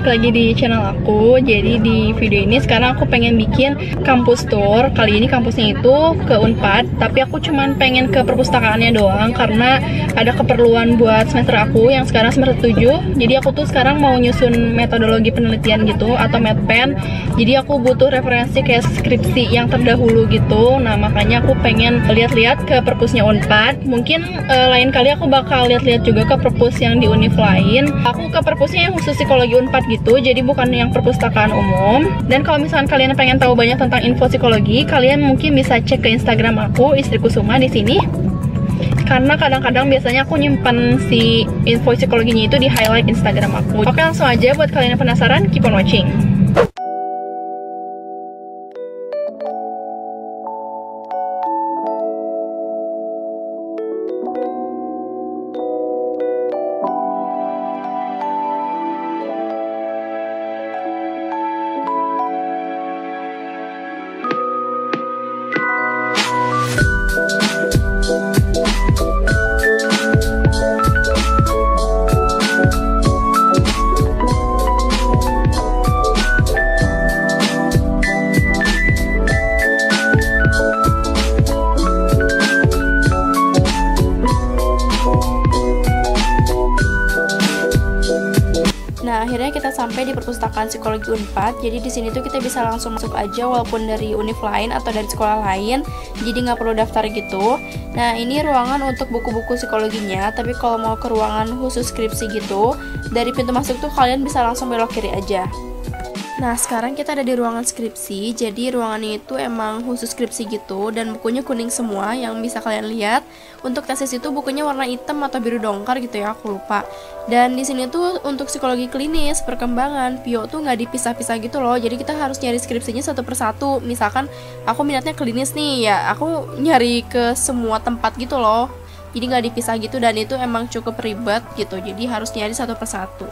balik lagi di channel aku. Jadi di video ini sekarang aku pengen bikin kampus tour. Kali ini kampusnya itu ke Unpad Tapi aku cuman pengen ke perpustakaannya doang Karena ada keperluan buat semester aku yang sekarang semester 7 Jadi aku tuh sekarang mau nyusun metodologi penelitian gitu Atau medpen Jadi aku butuh referensi kayak skripsi yang terdahulu gitu. Nah makanya aku pengen lihat-lihat ke perpusnya Unpad. Mungkin uh, lain kali aku bakal lihat-lihat juga ke perpus yang di univ lain. Aku ke perpusnya yang khusus psikologi Unpad gitu, jadi bukan yang perpustakaan umum. Dan kalau misalkan kalian pengen tahu banyak tentang info psikologi, kalian mungkin bisa cek ke Instagram aku, Istriku Suma di sini. Karena kadang-kadang biasanya aku nyimpan si info psikologinya itu di highlight Instagram aku. Oke, langsung aja buat kalian yang penasaran, keep on watching. Akhirnya kita sampai di perpustakaan psikologi Unpad. Jadi di sini tuh kita bisa langsung masuk aja walaupun dari univ lain atau dari sekolah lain. Jadi nggak perlu daftar gitu. Nah, ini ruangan untuk buku-buku psikologinya. Tapi kalau mau ke ruangan khusus skripsi gitu, dari pintu masuk tuh kalian bisa langsung belok kiri aja. Nah, sekarang kita ada di ruangan skripsi. Jadi, ruangannya itu emang khusus skripsi gitu dan bukunya kuning semua yang bisa kalian lihat. Untuk tesis itu bukunya warna hitam atau biru dongkar gitu ya, aku lupa. Dan di sini tuh untuk psikologi klinis, perkembangan, Pio tuh nggak dipisah-pisah gitu loh. Jadi kita harus nyari skripsinya satu persatu. Misalkan aku minatnya klinis nih, ya aku nyari ke semua tempat gitu loh. Jadi nggak dipisah gitu dan itu emang cukup ribet gitu. Jadi harus nyari satu persatu.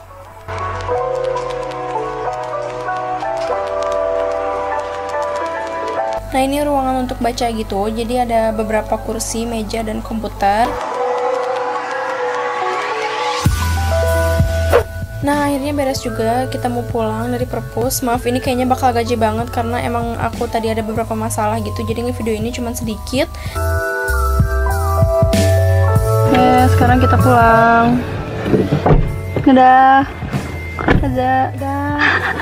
Nah ini ruangan untuk baca gitu, jadi ada beberapa kursi, meja, dan komputer. Nah akhirnya beres juga, kita mau pulang dari perpus. Maaf ini kayaknya bakal gaji banget karena emang aku tadi ada beberapa masalah gitu. Jadi video ini cuma sedikit. Ya sekarang kita pulang. Dadah. Dadah. Dadah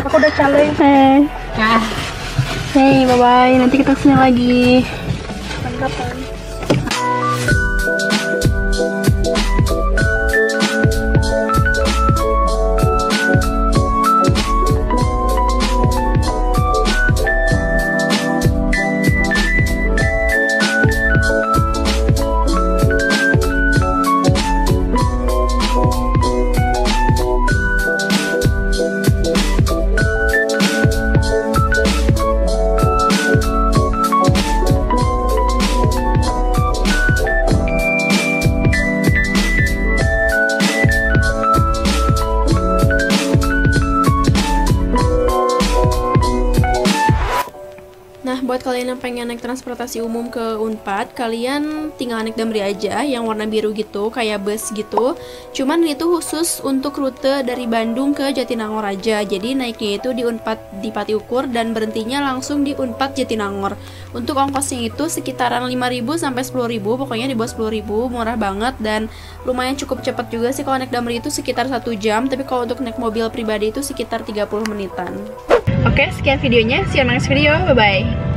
Aku udah caleng Hei Ya Hey, bye-bye. Nanti kita ke sini lagi. Kapan-kapan. Buat kalian yang pengen naik transportasi umum ke Unpad, kalian tinggal naik Damri aja yang warna biru gitu, kayak bus gitu. Cuman itu khusus untuk rute dari Bandung ke Jatinangor aja. Jadi naiknya itu di Unpad di Pati Ukur dan berhentinya langsung di Unpad Jatinangor. Untuk ongkosnya itu sekitaran 5.000 sampai 10.000, pokoknya di bawah 10.000, murah banget dan lumayan cukup cepat juga sih kalau naik Damri itu sekitar satu jam, tapi kalau untuk naik mobil pribadi itu sekitar 30 menitan. Oke, sekian videonya. See you next video. Bye-bye.